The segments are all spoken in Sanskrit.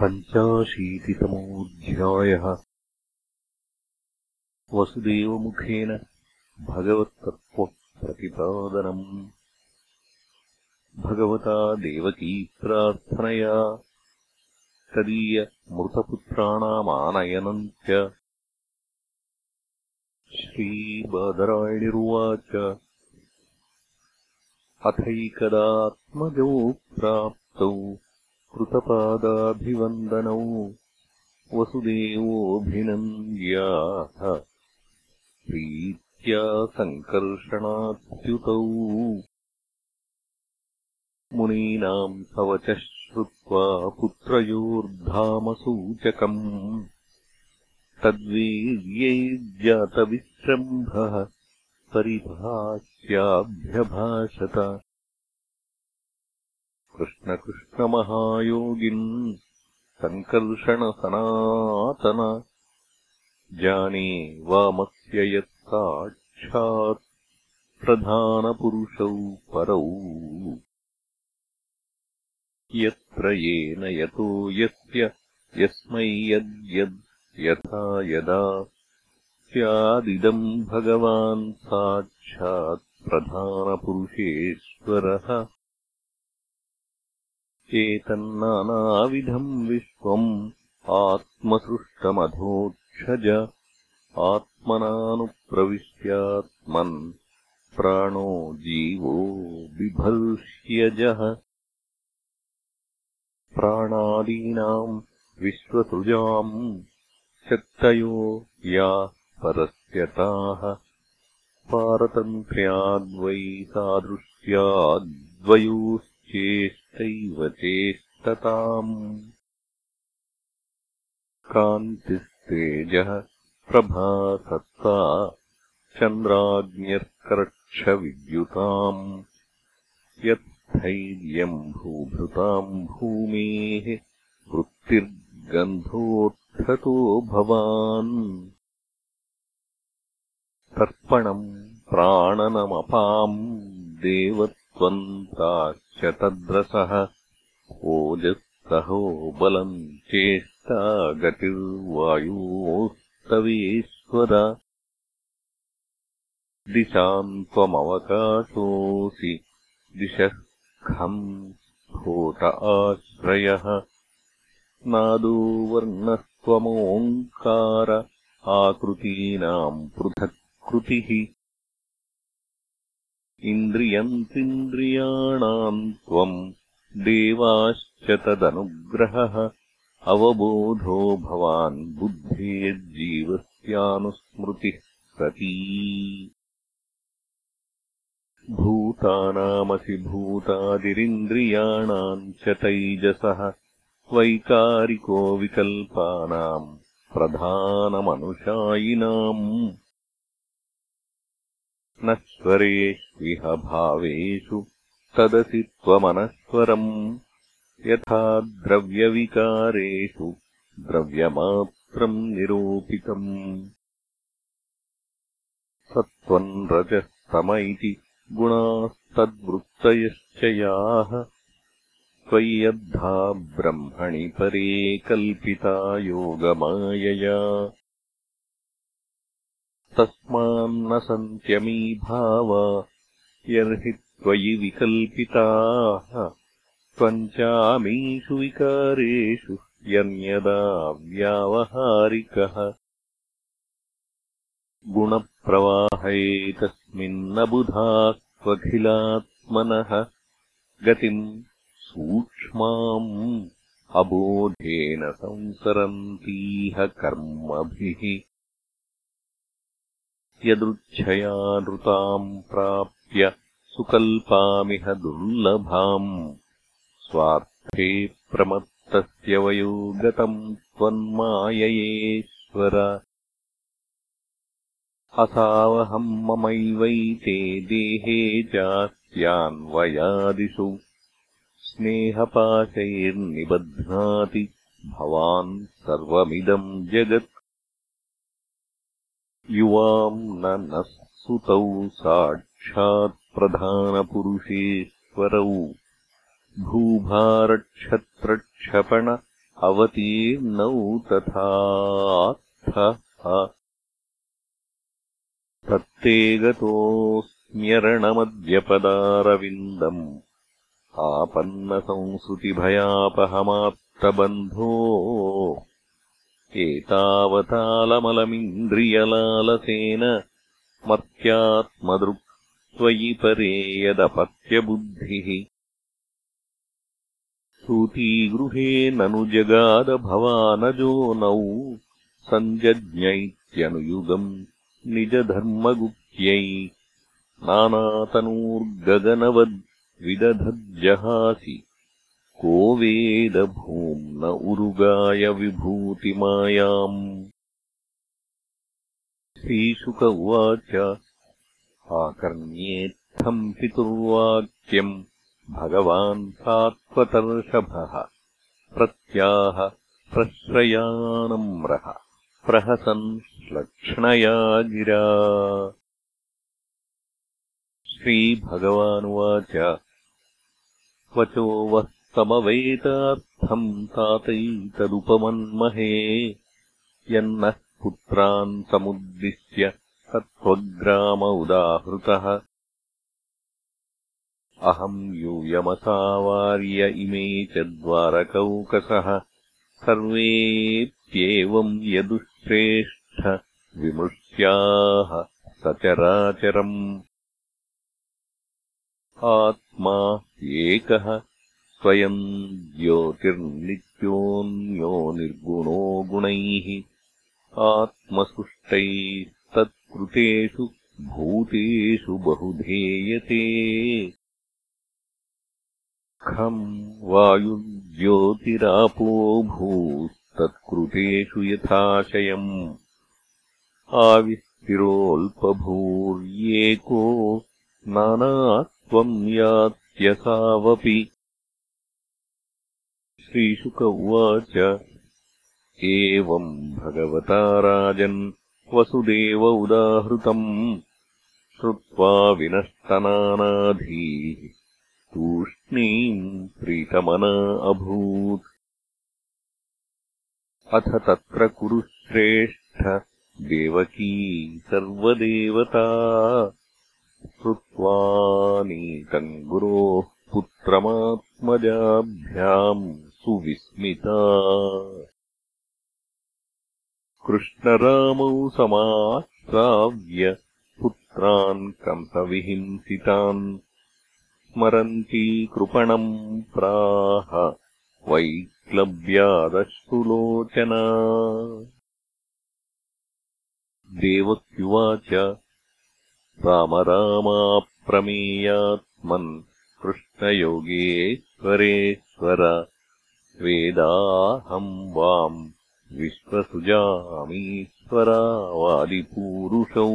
पञ्चाशीतितमोऽध्यायः। वसुदेवमुखेन भगवत्तत्त्वप्रतिपादनम्। भगवता देवकीप्रार्थनया तदीयमृतपुत्राणामानयनम् च। श्रीबादरायणिरुवाच। अथैकदात्मजौ प्राप्तौ कृतपादाभिवन्दनौ। वसुदेवोऽभिनन्द्याः प्रीत्या सङ्कर्षणाच्युतौ। मुनीनाम् सवचः श्रुत्वा पुत्रयोर्धामसूचकम्। तद्वीर्यैर्जातविश्रम्भः परिभाष्याभ्यभाषत कृष्णकृष्णमहायोगिन् सङ्कर्षणसनातन। जाने वामस्य यत्साक्षात् प्रधानपुरुषौ परौ। यत्र येन यतो यस्य यस्मै यद्यद् यथा यदा स्यादिदम् भगवान् साक्षात् प्रधानपुरुषेश्वरः एतन्नानाविधम् विश्वम् आत्मसृष्टमधोक्षज आत्मनानुप्रविश्यात्मन् प्राणो जीवो बिभर्ष्यजः। प्राणादीनाम् विश्वसृजाम् शक्तयो या परस्यताः। पारतन्त्र्याद्वै सादृश्याद्वयोः चेष्टैव चेष्टताम्। कान्तिस्तेजः प्रभासत्ता चन्द्राग्न्यर्कर्क्षविद्युताम् यत्थैर्यम् भूभृताम् भूमेः वृत्तिर्गन्धोत्थतो भवान्। तर्पणम् प्राणनमपाम् देवत्वन्ता तद्रसः ओजःसहो बलम् चेष्टा गतिर्वायोस्तवेश्वर दिशाम् त्वमवकाशोऽसि दिशः खम् स्फोट आश्रयः। नादो वर्णस्त्वमोङ्कार आकृतीनाम् पृथक्कृतिः इन्द्रियन्त्रिन्द्रियाणाम् त्वम् देवाश्च तदनुग्रहः अवबोधो भवान् बुद्धेर्जीवस्यानुस्मृतिः सती भूतानामसि भूतादिरिन्द्रियाणाम् च तैजसः वैकारिको विकल्पानाम् प्रधानमनुशायिनाम् नश्वरेष्विह भावेषु तदसि त्वमनश्वरम् यथा द्रव्यविकारेषु द्रव्यमात्रम् निरूपितम्। सत्त्वम् रजस्तम इति गुणास्तद्वृत्तयश्च याः। त्वय्यद्धा ब्रह्मणि परे कल्पिता योगमायया तस्मान्न सन्त्यमीभावा यर्हि त्वयि विकल्पिताः। त्वम् चामीषु विकारेषु यन्यदा व्यावहारिकः। गुणप्रवाहैतस्मिन्न बुधास्त्वखिलात्मनः गतिम् सूक्ष्माम् अबोधेन संसरन्तीह कर्मभिः यदृच्छया नृताम् प्राप्य सुकल्पामिह दुर्लभाम् स्वार्थे प्रमत्तस्य वयो गतम् त्वन्माययेश्वर असावहम् ममैवैते देहे चास्यान्वयादिषु। स्नेहपाशैर्निबध्नाति भवान् सर्वमिदम् जगत् युवाम् न नः सुतौ साक्षात्प्रधानपुरुषेश्वरौ भूभारक्षत्रक्षपण अवतीर्णौ तथार्थः तत्ते गतोऽस्म्यरणमद्यपदारविन्दम् आपन्नसंसृतिभयापहमात्तबन्धो एतावतालमलमिन्द्रियलालसेन मर्त्यात्मदृक् त्वयि परे यदपत्यबुद्धिः सूतीगृहे ननु जगादभवानजो नौ सञ्जज्ञैत्यनुयुगम् निजधर्मगुप्त्यै नानातनूर्गगनवद्विदधज्जहासि को वेदभूम्न उरुगाय विभूतिमायाम्। श्रीशुक उवाच आकर्ण्येत्थम् पितुर्वाक्यम् भगवान् सात्वतर्षभः प्रत्याह प्रश्रयानम्रः प्रहसन् श्लक्ष्णया गिरा श्रीभगवानुवाच वचो वः समवेतार्थम् तातैतदुपमन्महे। यन्नः पुत्रान् समुद्दिश्य सत्त्वग्राम उदाहृतः अहम् यूयमसावार्य इमे च द्वारकौकसः। सर्वेऽप्येवम् यदुश्रेष्ठ विमृश्याः सचराचरम्। आत्मा एकः स्वयम् ज्योतिर्नित्योऽन्यो निर्गुणो गुणैः आत्मसुष्टैस्तत्कृतेषु भूतेषु बहुधेयते। खम् वायुज्योतिरापो भूस्तत्कृतेषु यथाशयम्। आविस्तिरोऽल्पभूर्येको नानात्वम् यात्यसावपि श्रीशुक उवाच एवम् भगवता राजन् वसुदेव उदाहृतम्। श्रुत्वा विनष्टनानाधीः तूष्णीम् प्रीतमना अभूत्। अथ तत्र कुरु श्रेष्ठ देवकी सर्वदेवता। श्रुत्वा नीतम् गुरोः पुत्रमात्मजाभ्याम् सुविस्मिता। कृष्णरामौ समाश्राव्य पुत्रान् कंसविहिंसितान्। स्मरन्ती कृपणम् प्राह वैक्लव्यादश्रुलोचना देवक्युवाच राम रामाप्रमेयात्मन् कृष्णयोगेश्वरेश्वर वेदाहम् वाम् विश्वसृजामीश्वरावादिपूरुषौ।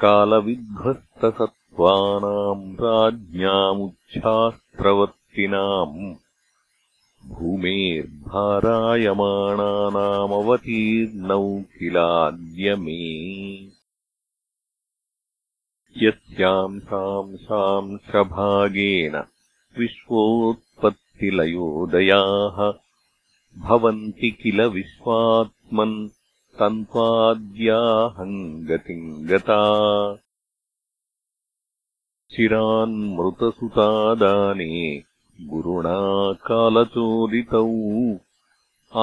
कालविध्वस्तसत्त्वानाम् राज्ञामुच्छास्त्रवर्तिनाम् भूमेर्भारायमाणानामवतीर्णौ किलाद्य मे यस्याम् सांशांशभागेन विश्वोत्पत्तिलयोदयाः भवन्ति किल विश्वात्मन् तन्त्वाद्याहम् गतिम् गता चिरान्मृतसुतादाने गुरुणा कालचोदितौ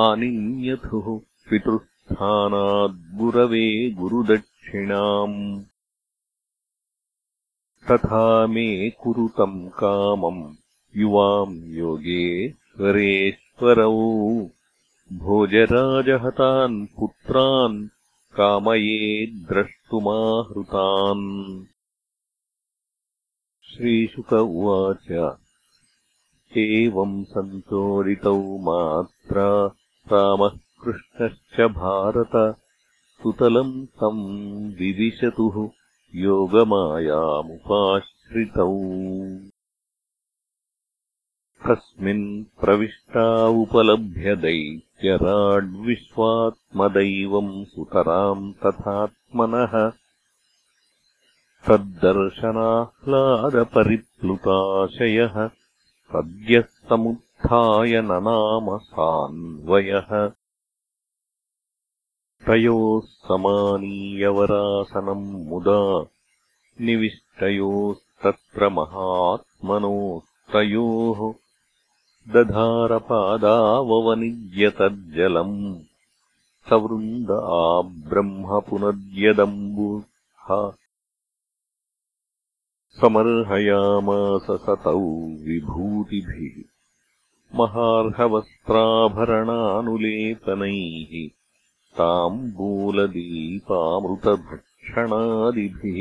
आनिन्यथुः पितृस्थानाद्गुरवे गुरुदक्षिणाम् तथा मे कुरुतम् कामम् युवाम् योगेश्वरेश्वरौ भोजराजहतान् पुत्रान् कामये द्रष्टुमाहृतान्। श्रीशुक उवाच एवम् सञ्चोदितौ मात्रा रामः कृष्णश्च भारत सुतलम् तम् विविशतुः योगमायामुपाश्रितौ। तस्मिन् प्रविष्टा उपलभ्य दैत्यराड्विश्वात्मदैवम् सुतराम् तथात्मनः। तद्दर्शनाह्लादपरिप्लुताशयः सद्यः उत्थाय ननाम सान्वयः तयोः समानीयवरासनम् मुदा निविष्टयोस्तत्र महात्मनोस्तयोः दधारपादाववनिज्यतज्जलम् सवृन्द आब्रह्म पुनद्यदम्बुः समर्हयामास सतौ विभूतिभिः। महार्हवस्त्राभरणानुलेपनैः ताम्बूलदीपामृतभक्षणादिभिः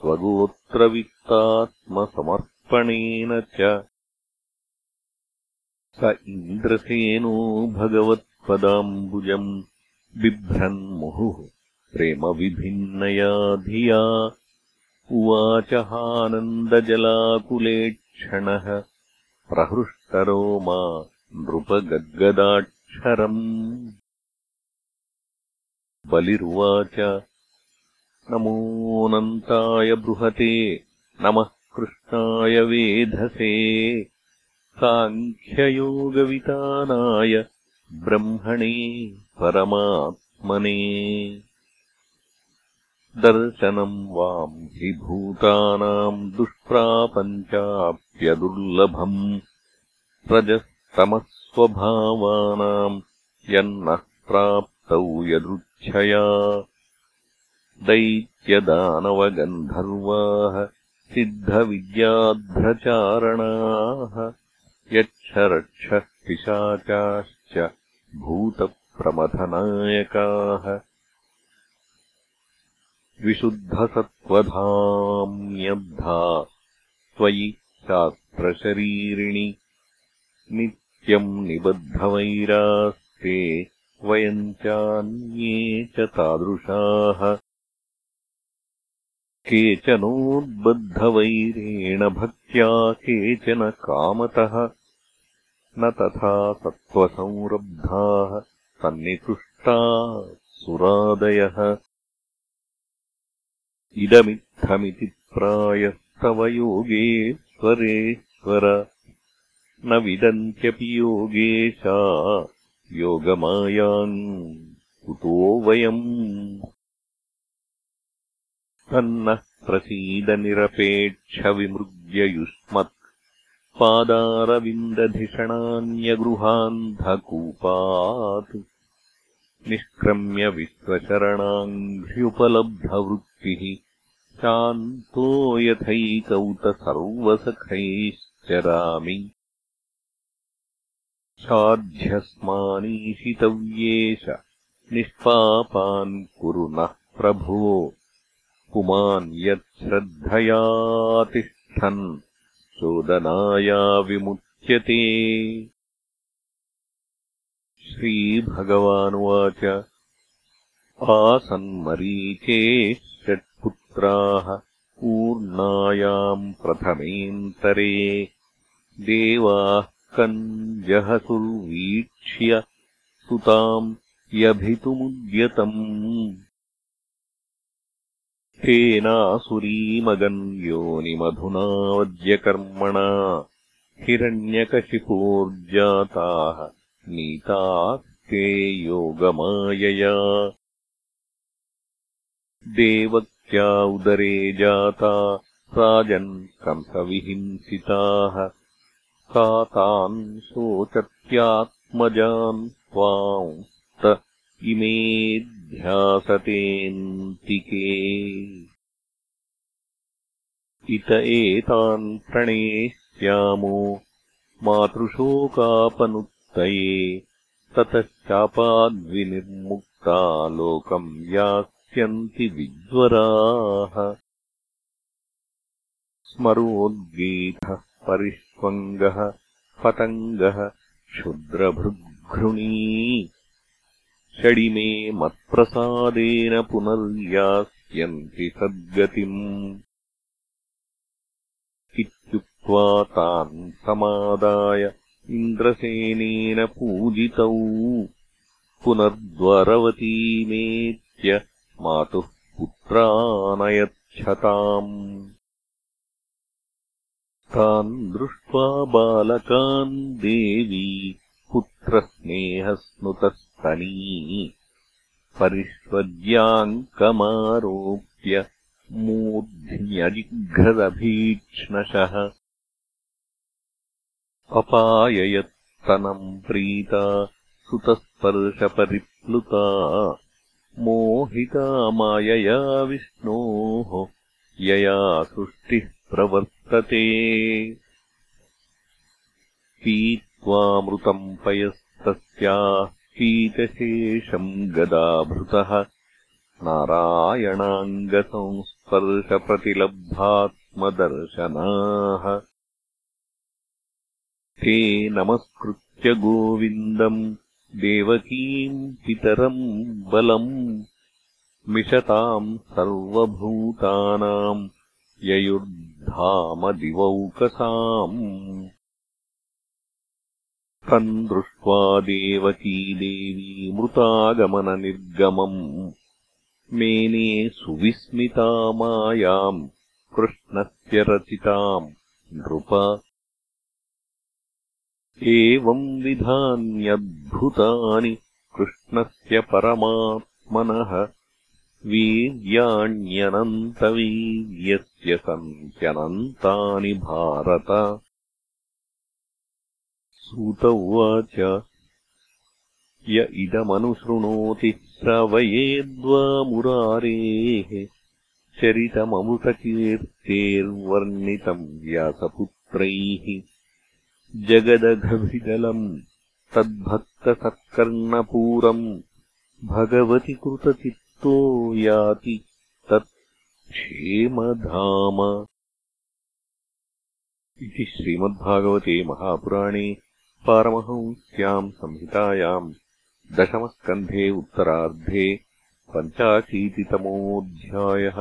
स्वगोत्रवित्तात्मसमर्पणेन च स इन्द्रसेनो भगवत्पदाम्बुजम् बिभ्रन्मुहुः प्रेमविभिन्नया धिया उवाचहानन्दजलाकुलेक्षणः प्रहृष्टरोमा नृपगद्गदाक्षरम् बलिरुवाच। नमोऽनन्ताय बृहते नमः कृष्णाय वेधसे। साङ्ख्ययोगवितानाय ब्रह्मणे परमात्मने। दर्शनम् वाम् हि भूतानाम् दुष्प्रापञ्चाप्यदुर्लभम्। रजस्तमस्वभावानाम् यन्नः यदृच्छया दैत्यदानवगन्धर्वाः सिद्धविद्याध्रचारणाः यक्षरक्षः पिशाचाश्च भूतप्रमथनायकाः विशुद्धसत्त्वधाम्यब्धा त्वयि शास्त्रशरीरिणि नित्यम् निबद्धवैरास्ते वयम् चान्ये च तादृशाः। केचनोद्बद्धवैरेण भक्त्या केचन कामतः। न तथा सत्त्वसंरब्धाः सन्निकृष्टा सुरादयः। इदमित्थमिति प्रायस्तव योगेश्वरेश्वर। न विदन्त्यपि योगेशा योगमायाम् कुतो वयम्। तन्नः प्रसीदनिरपेक्षविमृग्ययुष्मत्। पादारविन्दधिषणान्यगृहान्धकूपात्। निष्क्रम्य विश्वशरणाङ्घ्र्युपलब्धवृत्तिः शान्तो यथैकौत सर्वसखैश्चरामि साध्यस्मानीशितव्येष। निष्पापान् कुरु नः प्रभो। पुमान् यच्छ्रद्धयातिष्ठन् चोदनाया विमुच्यते। श्रीभगवानुवाच। आसन्मरीचे षट्पुत्राः पूर्णायाम् प्रथमेऽन्तरे। देवाः कञ्जहसुर्वीक्ष्य सुताम् यभितुमुद्यतम् तेनासुरीमगन् योनिमधुनावद्यकर्मणा हिरण्यकशिपोर्जाताः नीतास्ते योगमायया। देवत्या उदरे जाता राजन् कंसविहिंसिताः सा तान् शोचत्यात्मजान् त्वांस्त इमे ध्यासतेऽन्तिके इत एतान् प्रणेष्यामो मातृशोकापनुत्तये ततः शापाद्विनिर्मुक्ता लोकम् यास्यन्ति विज्वराः स्मरोद्गीतः परिष्वङ्गः पतङ्गः क्षुद्रभृद्घृणी षडिमे मत्प्रसादेन पुनर्यास्यन्ति सद्गतिम्। इत्युक्त्वा तान् समादाय इन्द्रसेनेन पूजितौ। पुनर्द्वारवतीमेत्य मातुः पुत्रानयच्छताम् तान् दृष्ट्वा बालकान् देवी पुत्रस्नेहस्नुतस्तनी। परिष्वज्याङ्कमारोप्य मूर्ध्न्यजिघ्रदभीक्ष्णशः। अपाययत्तनम् प्रीता सुतस्पर्शपरिप्लुता। मोहिता मायया विष्णोः। यया सृष्टिः प्रवर्तते। पीत्वामृतम् पयस्तस्याः पीतशेषम् गदाभृतः। नारायणाङ्गसंस्पर्शप्रतिलब्धात्मदर्शनाः। ते नमस्कृत्य गोविन्दम् देवकीम् पितरम् बलम् मिषताम् सर्वभूतानाम् ययुर्धामदिवौकसाम्। तम् दृष्ट्वा देवकी देवी मृतागमननिर्गमम्। मेने सुविस्मिता मायाम् कृष्णस्य रचिताम्। नृप। एवम् विधान्यद्भुतानि कृष्णस्य परमात्मनः। वीर्याण्यनन्तवीर्यस्य सन्त्यनन्तानि भारत। सूत उवाच य इदमनुशृणोति श्रवयेद्वा मुरारेः चरितममृतकीर्तेर्वर्णितम् व्यासपुत्रैः। जगदघभिदलम् तद्भक्तसत्कर्णपूरम् भगवति कृतचित्तो याति क्षेमधाम इति श्रीमद्भागवते महापुराणे पारमहंस्याम् संहितायाम् दशमस्कन्धे उत्तरार्धे पञ्चाशीतितमोऽध्यायः